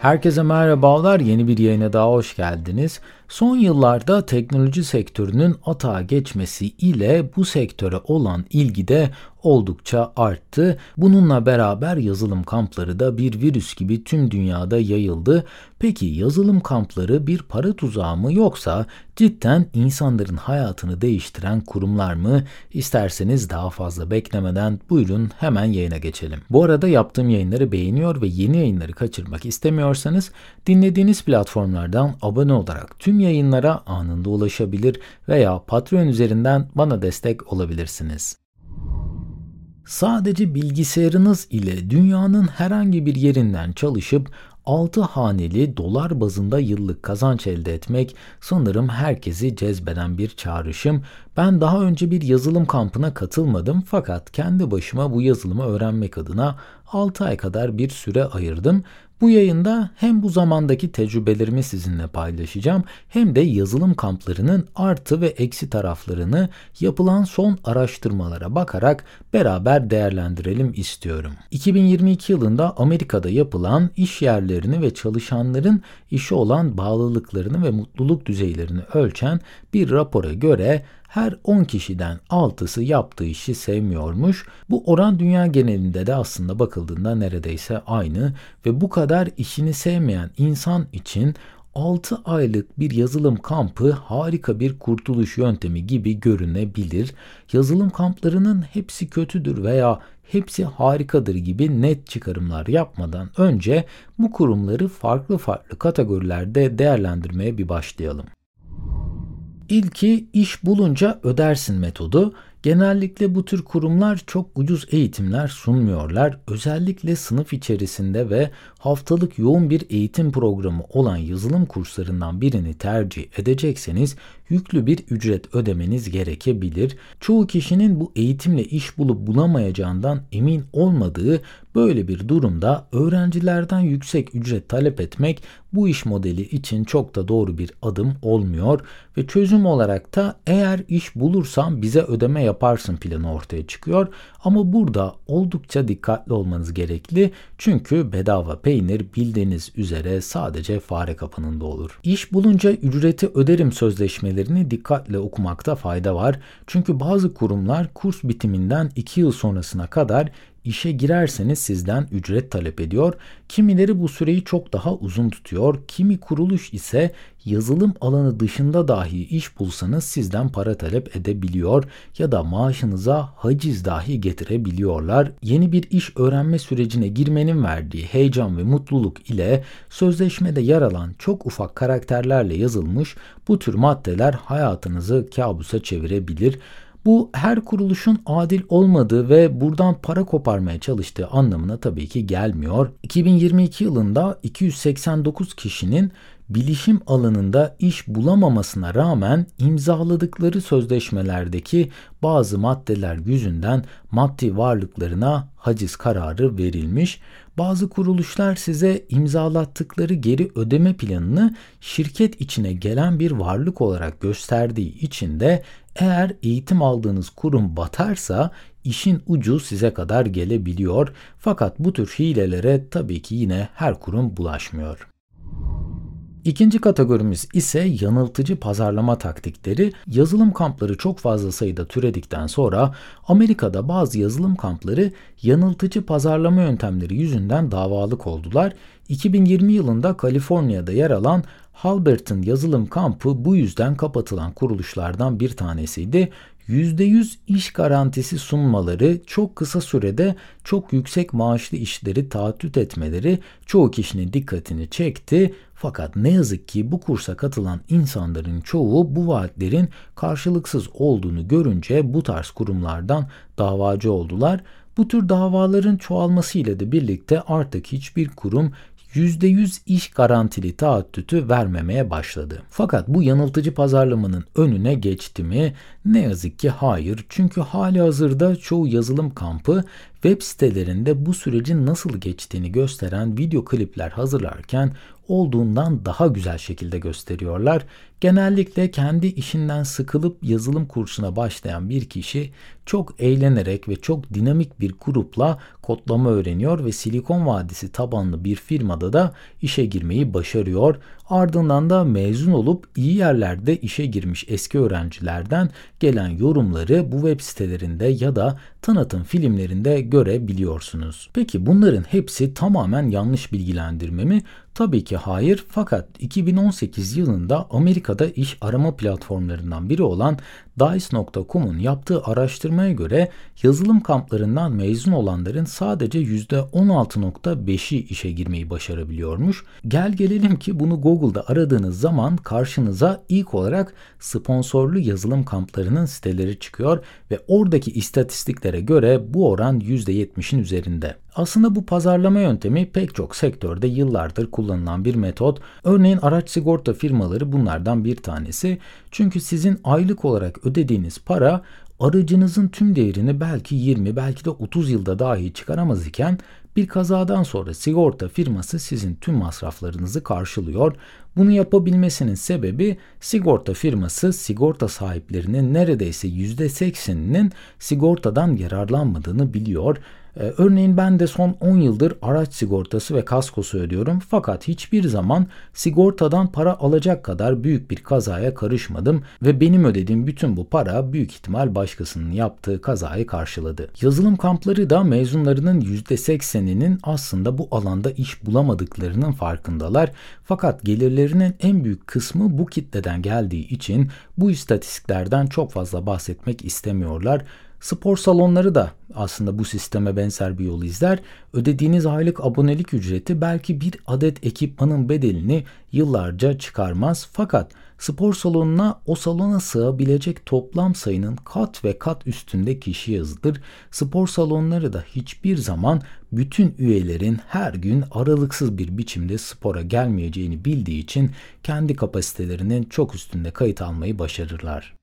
Herkese merhabalar, yeni bir yayına daha hoş geldiniz. Son yıllarda teknoloji sektörünün atağa geçmesi ile bu sektöre olan ilgi de oldukça arttı. Bununla beraber yazılım kampları da bir virüs gibi tüm dünyada yayıldı. Peki yazılım kampları bir para tuzağı mı yoksa cidden insanların hayatını değiştiren kurumlar mı? İsterseniz daha fazla beklemeden buyurun hemen yayına geçelim. Bu arada yaptığım yayınları beğeniyor ve yeni yayınları kaçırmak istemiyorsanız dinlediğiniz platformlardan abone olarak tüm yayınlara anında ulaşabilir veya Patreon üzerinden bana destek olabilirsiniz. Sadece bilgisayarınız ile dünyanın herhangi bir yerinden çalışıp 6 haneli dolar bazında yıllık kazanç elde etmek sanırım herkesi cezbeden bir çağrışım. Ben daha önce bir yazılım kampına katılmadım fakat kendi başıma bu yazılımı öğrenmek adına 6 ay kadar bir süre ayırdım bu yayında hem bu zamandaki tecrübelerimi sizinle paylaşacağım hem de yazılım kamplarının artı ve eksi taraflarını yapılan son araştırmalara bakarak beraber değerlendirelim istiyorum. 2022 yılında Amerika'da yapılan iş yerlerini ve çalışanların işe olan bağlılıklarını ve mutluluk düzeylerini ölçen bir rapora göre her 10 kişiden 6'sı yaptığı işi sevmiyormuş. Bu oran dünya genelinde de aslında bakıldığında neredeyse aynı ve bu kadar işini sevmeyen insan için 6 aylık bir yazılım kampı harika bir kurtuluş yöntemi gibi görünebilir. Yazılım kamplarının hepsi kötüdür veya hepsi harikadır gibi net çıkarımlar yapmadan önce bu kurumları farklı farklı kategorilerde değerlendirmeye bir başlayalım. İlki iş bulunca ödersin metodu. Genellikle bu tür kurumlar çok ucuz eğitimler sunmuyorlar. Özellikle sınıf içerisinde ve haftalık yoğun bir eğitim programı olan yazılım kurslarından birini tercih edecekseniz yüklü bir ücret ödemeniz gerekebilir. Çoğu kişinin bu eğitimle iş bulup bulamayacağından emin olmadığı böyle bir durumda öğrencilerden yüksek ücret talep etmek bu iş modeli için çok da doğru bir adım olmuyor ve çözüm olarak da eğer iş bulursam bize ödeme yaparsın planı ortaya çıkıyor. Ama burada oldukça dikkatli olmanız gerekli çünkü bedava peynir bildiğiniz üzere sadece fare kapınında olur. İş bulunca ücreti öderim sözleşmelerini dikkatle okumakta fayda var. Çünkü bazı kurumlar kurs bitiminden 2 yıl sonrasına kadar işe girerseniz sizden ücret talep ediyor. Kimileri bu süreyi çok daha uzun tutuyor. Kimi kuruluş ise yazılım alanı dışında dahi iş bulsanız sizden para talep edebiliyor ya da maaşınıza haciz dahi getirebiliyorlar. Yeni bir iş öğrenme sürecine girmenin verdiği heyecan ve mutluluk ile sözleşmede yer alan çok ufak karakterlerle yazılmış bu tür maddeler hayatınızı kabusa çevirebilir. Bu her kuruluşun adil olmadığı ve buradan para koparmaya çalıştığı anlamına tabii ki gelmiyor. 2022 yılında 289 kişinin bilişim alanında iş bulamamasına rağmen imzaladıkları sözleşmelerdeki bazı maddeler yüzünden maddi varlıklarına haciz kararı verilmiş. Bazı kuruluşlar size imzalattıkları geri ödeme planını şirket içine gelen bir varlık olarak gösterdiği için de eğer eğitim aldığınız kurum batarsa işin ucu size kadar gelebiliyor. Fakat bu tür hilelere tabii ki yine her kurum bulaşmıyor. İkinci kategorimiz ise yanıltıcı pazarlama taktikleri. Yazılım kampları çok fazla sayıda türedikten sonra Amerika'da bazı yazılım kampları yanıltıcı pazarlama yöntemleri yüzünden davalık oldular. 2020 yılında Kaliforniya'da yer alan Halbert'ın yazılım kampı bu yüzden kapatılan kuruluşlardan bir tanesiydi. %100 iş garantisi sunmaları, çok kısa sürede çok yüksek maaşlı işleri taahhüt etmeleri çoğu kişinin dikkatini çekti. Fakat ne yazık ki bu kursa katılan insanların çoğu bu vaatlerin karşılıksız olduğunu görünce bu tarz kurumlardan davacı oldular. Bu tür davaların çoğalmasıyla da birlikte artık hiçbir kurum %100 iş garantili taahhütü vermemeye başladı. Fakat bu yanıltıcı pazarlamanın önüne geçti mi? Ne yazık ki hayır. Çünkü hali hazırda çoğu yazılım kampı web sitelerinde bu sürecin nasıl geçtiğini gösteren video klipler hazırlarken olduğundan daha güzel şekilde gösteriyorlar. Genellikle kendi işinden sıkılıp yazılım kursuna başlayan bir kişi çok eğlenerek ve çok dinamik bir grupla kodlama öğreniyor ve Silikon Vadisi tabanlı bir firmada da işe girmeyi başarıyor. Ardından da mezun olup iyi yerlerde işe girmiş eski öğrencilerden gelen yorumları bu web sitelerinde ya da tanıtım filmlerinde görebiliyorsunuz. Peki bunların hepsi tamamen yanlış bilgilendirme mi? Tabii ki hayır fakat 2018 yılında Amerika'da iş arama platformlarından biri olan Dice.com'un yaptığı araştırmaya göre yazılım kamplarından mezun olanların sadece %16.5'i işe girmeyi başarabiliyormuş. Gel gelelim ki bunu Google'da aradığınız zaman karşınıza ilk olarak sponsorlu yazılım kamplarının siteleri çıkıyor ve oradaki istatistiklere göre bu oran %70'in üzerinde. Aslında bu pazarlama yöntemi pek çok sektörde yıllardır kullanılan bir metot. Örneğin araç sigorta firmaları bunlardan bir tanesi. Çünkü sizin aylık olarak ödediğiniz para aracınızın tüm değerini belki 20 belki de 30 yılda dahi çıkaramaz iken bir kazadan sonra sigorta firması sizin tüm masraflarınızı karşılıyor. Bunu yapabilmesinin sebebi sigorta firması sigorta sahiplerinin neredeyse %80'inin sigortadan yararlanmadığını biliyor. Ee, örneğin ben de son 10 yıldır araç sigortası ve kaskosu ödüyorum. Fakat hiçbir zaman sigortadan para alacak kadar büyük bir kazaya karışmadım ve benim ödediğim bütün bu para büyük ihtimal başkasının yaptığı kazayı karşıladı. Yazılım kampları da mezunlarının %80'inin aslında bu alanda iş bulamadıklarının farkındalar. Fakat gelirlerinin en büyük kısmı bu kitleden geldiği için bu istatistiklerden çok fazla bahsetmek istemiyorlar. Spor salonları da aslında bu sisteme benzer bir yol izler. Ödediğiniz aylık abonelik ücreti belki bir adet ekipmanın bedelini yıllarca çıkarmaz. Fakat spor salonuna o salona sığabilecek toplam sayının kat ve kat üstünde kişi yazılır. Spor salonları da hiçbir zaman bütün üyelerin her gün aralıksız bir biçimde spora gelmeyeceğini bildiği için kendi kapasitelerinin çok üstünde kayıt almayı başarırlar.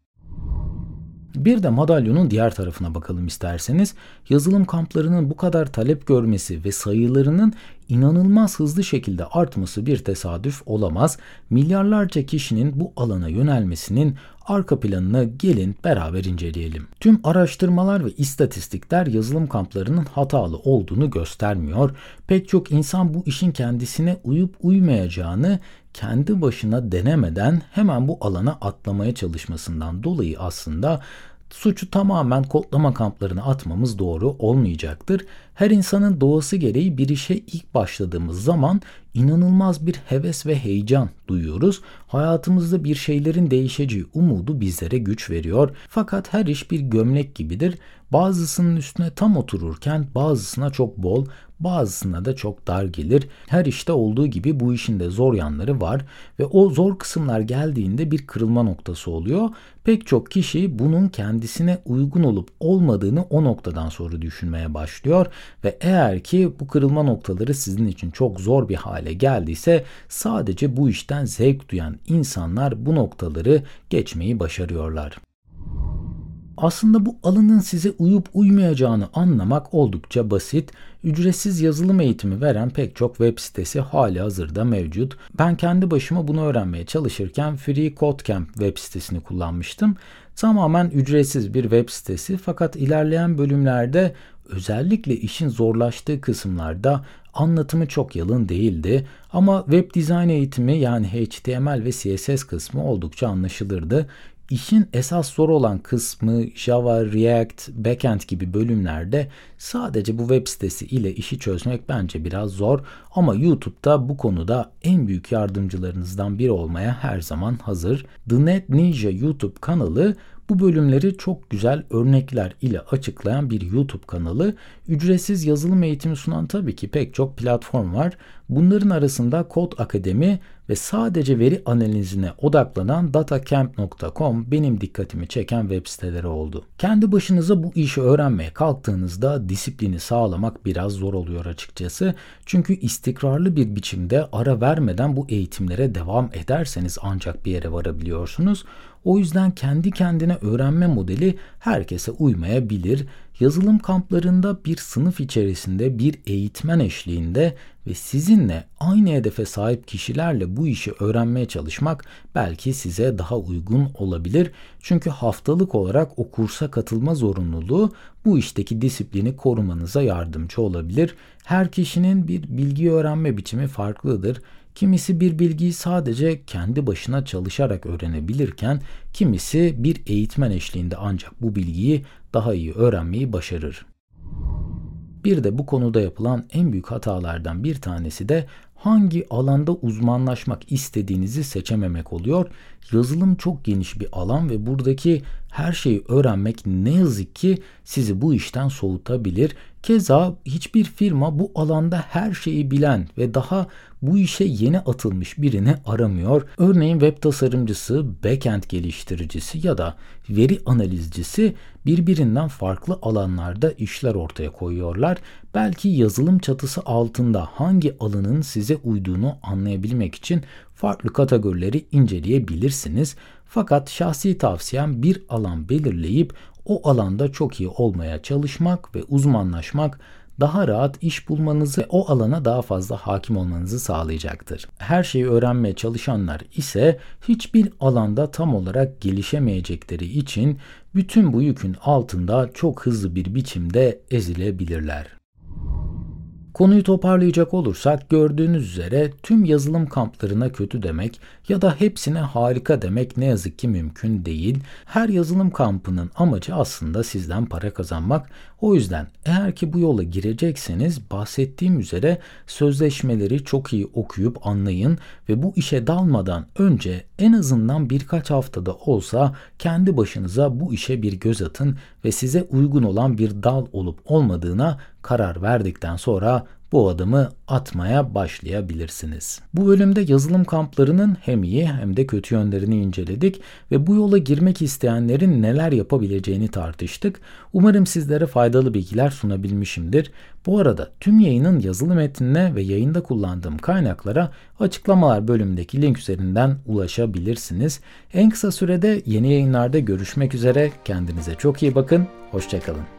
Bir de madalyonun diğer tarafına bakalım isterseniz. Yazılım kamplarının bu kadar talep görmesi ve sayılarının inanılmaz hızlı şekilde artması bir tesadüf olamaz. Milyarlarca kişinin bu alana yönelmesinin arka planını gelin beraber inceleyelim. Tüm araştırmalar ve istatistikler yazılım kamplarının hatalı olduğunu göstermiyor. Pek çok insan bu işin kendisine uyup uymayacağını kendi başına denemeden hemen bu alana atlamaya çalışmasından dolayı aslında suçu tamamen kodlama kamplarına atmamız doğru olmayacaktır. Her insanın doğası gereği bir işe ilk başladığımız zaman inanılmaz bir heves ve heyecan duyuyoruz. Hayatımızda bir şeylerin değişeceği umudu bizlere güç veriyor. Fakat her iş bir gömlek gibidir. Bazısının üstüne tam otururken bazısına çok bol, bazısına da çok dar gelir. Her işte olduğu gibi bu işin de zor yanları var ve o zor kısımlar geldiğinde bir kırılma noktası oluyor. Pek çok kişi bunun kendisine uygun olup olmadığını o noktadan sonra düşünmeye başlıyor ve eğer ki bu kırılma noktaları sizin için çok zor bir hale geldiyse sadece bu işten zevk duyan insanlar bu noktaları geçmeyi başarıyorlar. Aslında bu alanın size uyup uymayacağını anlamak oldukça basit. Ücretsiz yazılım eğitimi veren pek çok web sitesi hali hazırda mevcut. Ben kendi başıma bunu öğrenmeye çalışırken Free Code Camp web sitesini kullanmıştım. Tamamen ücretsiz bir web sitesi fakat ilerleyen bölümlerde özellikle işin zorlaştığı kısımlarda anlatımı çok yalın değildi ama web dizayn eğitimi yani HTML ve CSS kısmı oldukça anlaşılırdı. İşin esas zor olan kısmı Java, React, Backend gibi bölümlerde sadece bu web sitesi ile işi çözmek bence biraz zor ama YouTube'da bu konuda en büyük yardımcılarınızdan biri olmaya her zaman hazır. The Net Ninja YouTube kanalı bu bölümleri çok güzel örnekler ile açıklayan bir YouTube kanalı. Ücretsiz yazılım eğitimi sunan tabii ki pek çok platform var. Bunların arasında Kod Akademi ve sadece veri analizine odaklanan datacamp.com benim dikkatimi çeken web siteleri oldu. Kendi başınıza bu işi öğrenmeye kalktığınızda disiplini sağlamak biraz zor oluyor açıkçası. Çünkü istikrarlı bir biçimde ara vermeden bu eğitimlere devam ederseniz ancak bir yere varabiliyorsunuz. O yüzden kendi kendine öğrenme modeli herkese uymayabilir. Yazılım kamplarında bir sınıf içerisinde bir eğitmen eşliğinde ve sizinle aynı hedefe sahip kişilerle bu işi öğrenmeye çalışmak belki size daha uygun olabilir. Çünkü haftalık olarak o kursa katılma zorunluluğu bu işteki disiplini korumanıza yardımcı olabilir. Her kişinin bir bilgi öğrenme biçimi farklıdır. Kimisi bir bilgiyi sadece kendi başına çalışarak öğrenebilirken kimisi bir eğitmen eşliğinde ancak bu bilgiyi daha iyi öğrenmeyi başarır. Bir de bu konuda yapılan en büyük hatalardan bir tanesi de hangi alanda uzmanlaşmak istediğinizi seçememek oluyor. Yazılım çok geniş bir alan ve buradaki her şeyi öğrenmek ne yazık ki sizi bu işten soğutabilir. Keza hiçbir firma bu alanda her şeyi bilen ve daha bu işe yeni atılmış birini aramıyor. Örneğin web tasarımcısı, backend geliştiricisi ya da veri analizcisi birbirinden farklı alanlarda işler ortaya koyuyorlar. Belki yazılım çatısı altında hangi alanın size uyduğunu anlayabilmek için farklı kategorileri inceleyebilirsiniz. Fakat şahsi tavsiyem bir alan belirleyip o alanda çok iyi olmaya çalışmak ve uzmanlaşmak daha rahat iş bulmanızı ve o alana daha fazla hakim olmanızı sağlayacaktır. Her şeyi öğrenmeye çalışanlar ise hiçbir alanda tam olarak gelişemeyecekleri için bütün bu yükün altında çok hızlı bir biçimde ezilebilirler. Konuyu toparlayacak olursak gördüğünüz üzere tüm yazılım kamplarına kötü demek ya da hepsine harika demek ne yazık ki mümkün değil. Her yazılım kampının amacı aslında sizden para kazanmak. O yüzden eğer ki bu yola girecekseniz bahsettiğim üzere sözleşmeleri çok iyi okuyup anlayın ve bu işe dalmadan önce en azından birkaç haftada olsa kendi başınıza bu işe bir göz atın ve size uygun olan bir dal olup olmadığına karar verdikten sonra bu adımı atmaya başlayabilirsiniz. Bu bölümde yazılım kamplarının hem iyi hem de kötü yönlerini inceledik ve bu yola girmek isteyenlerin neler yapabileceğini tartıştık. Umarım sizlere faydalı bilgiler sunabilmişimdir. Bu arada tüm yayının yazılı metnine ve yayında kullandığım kaynaklara açıklamalar bölümündeki link üzerinden ulaşabilirsiniz. En kısa sürede yeni yayınlarda görüşmek üzere. Kendinize çok iyi bakın. Hoşçakalın.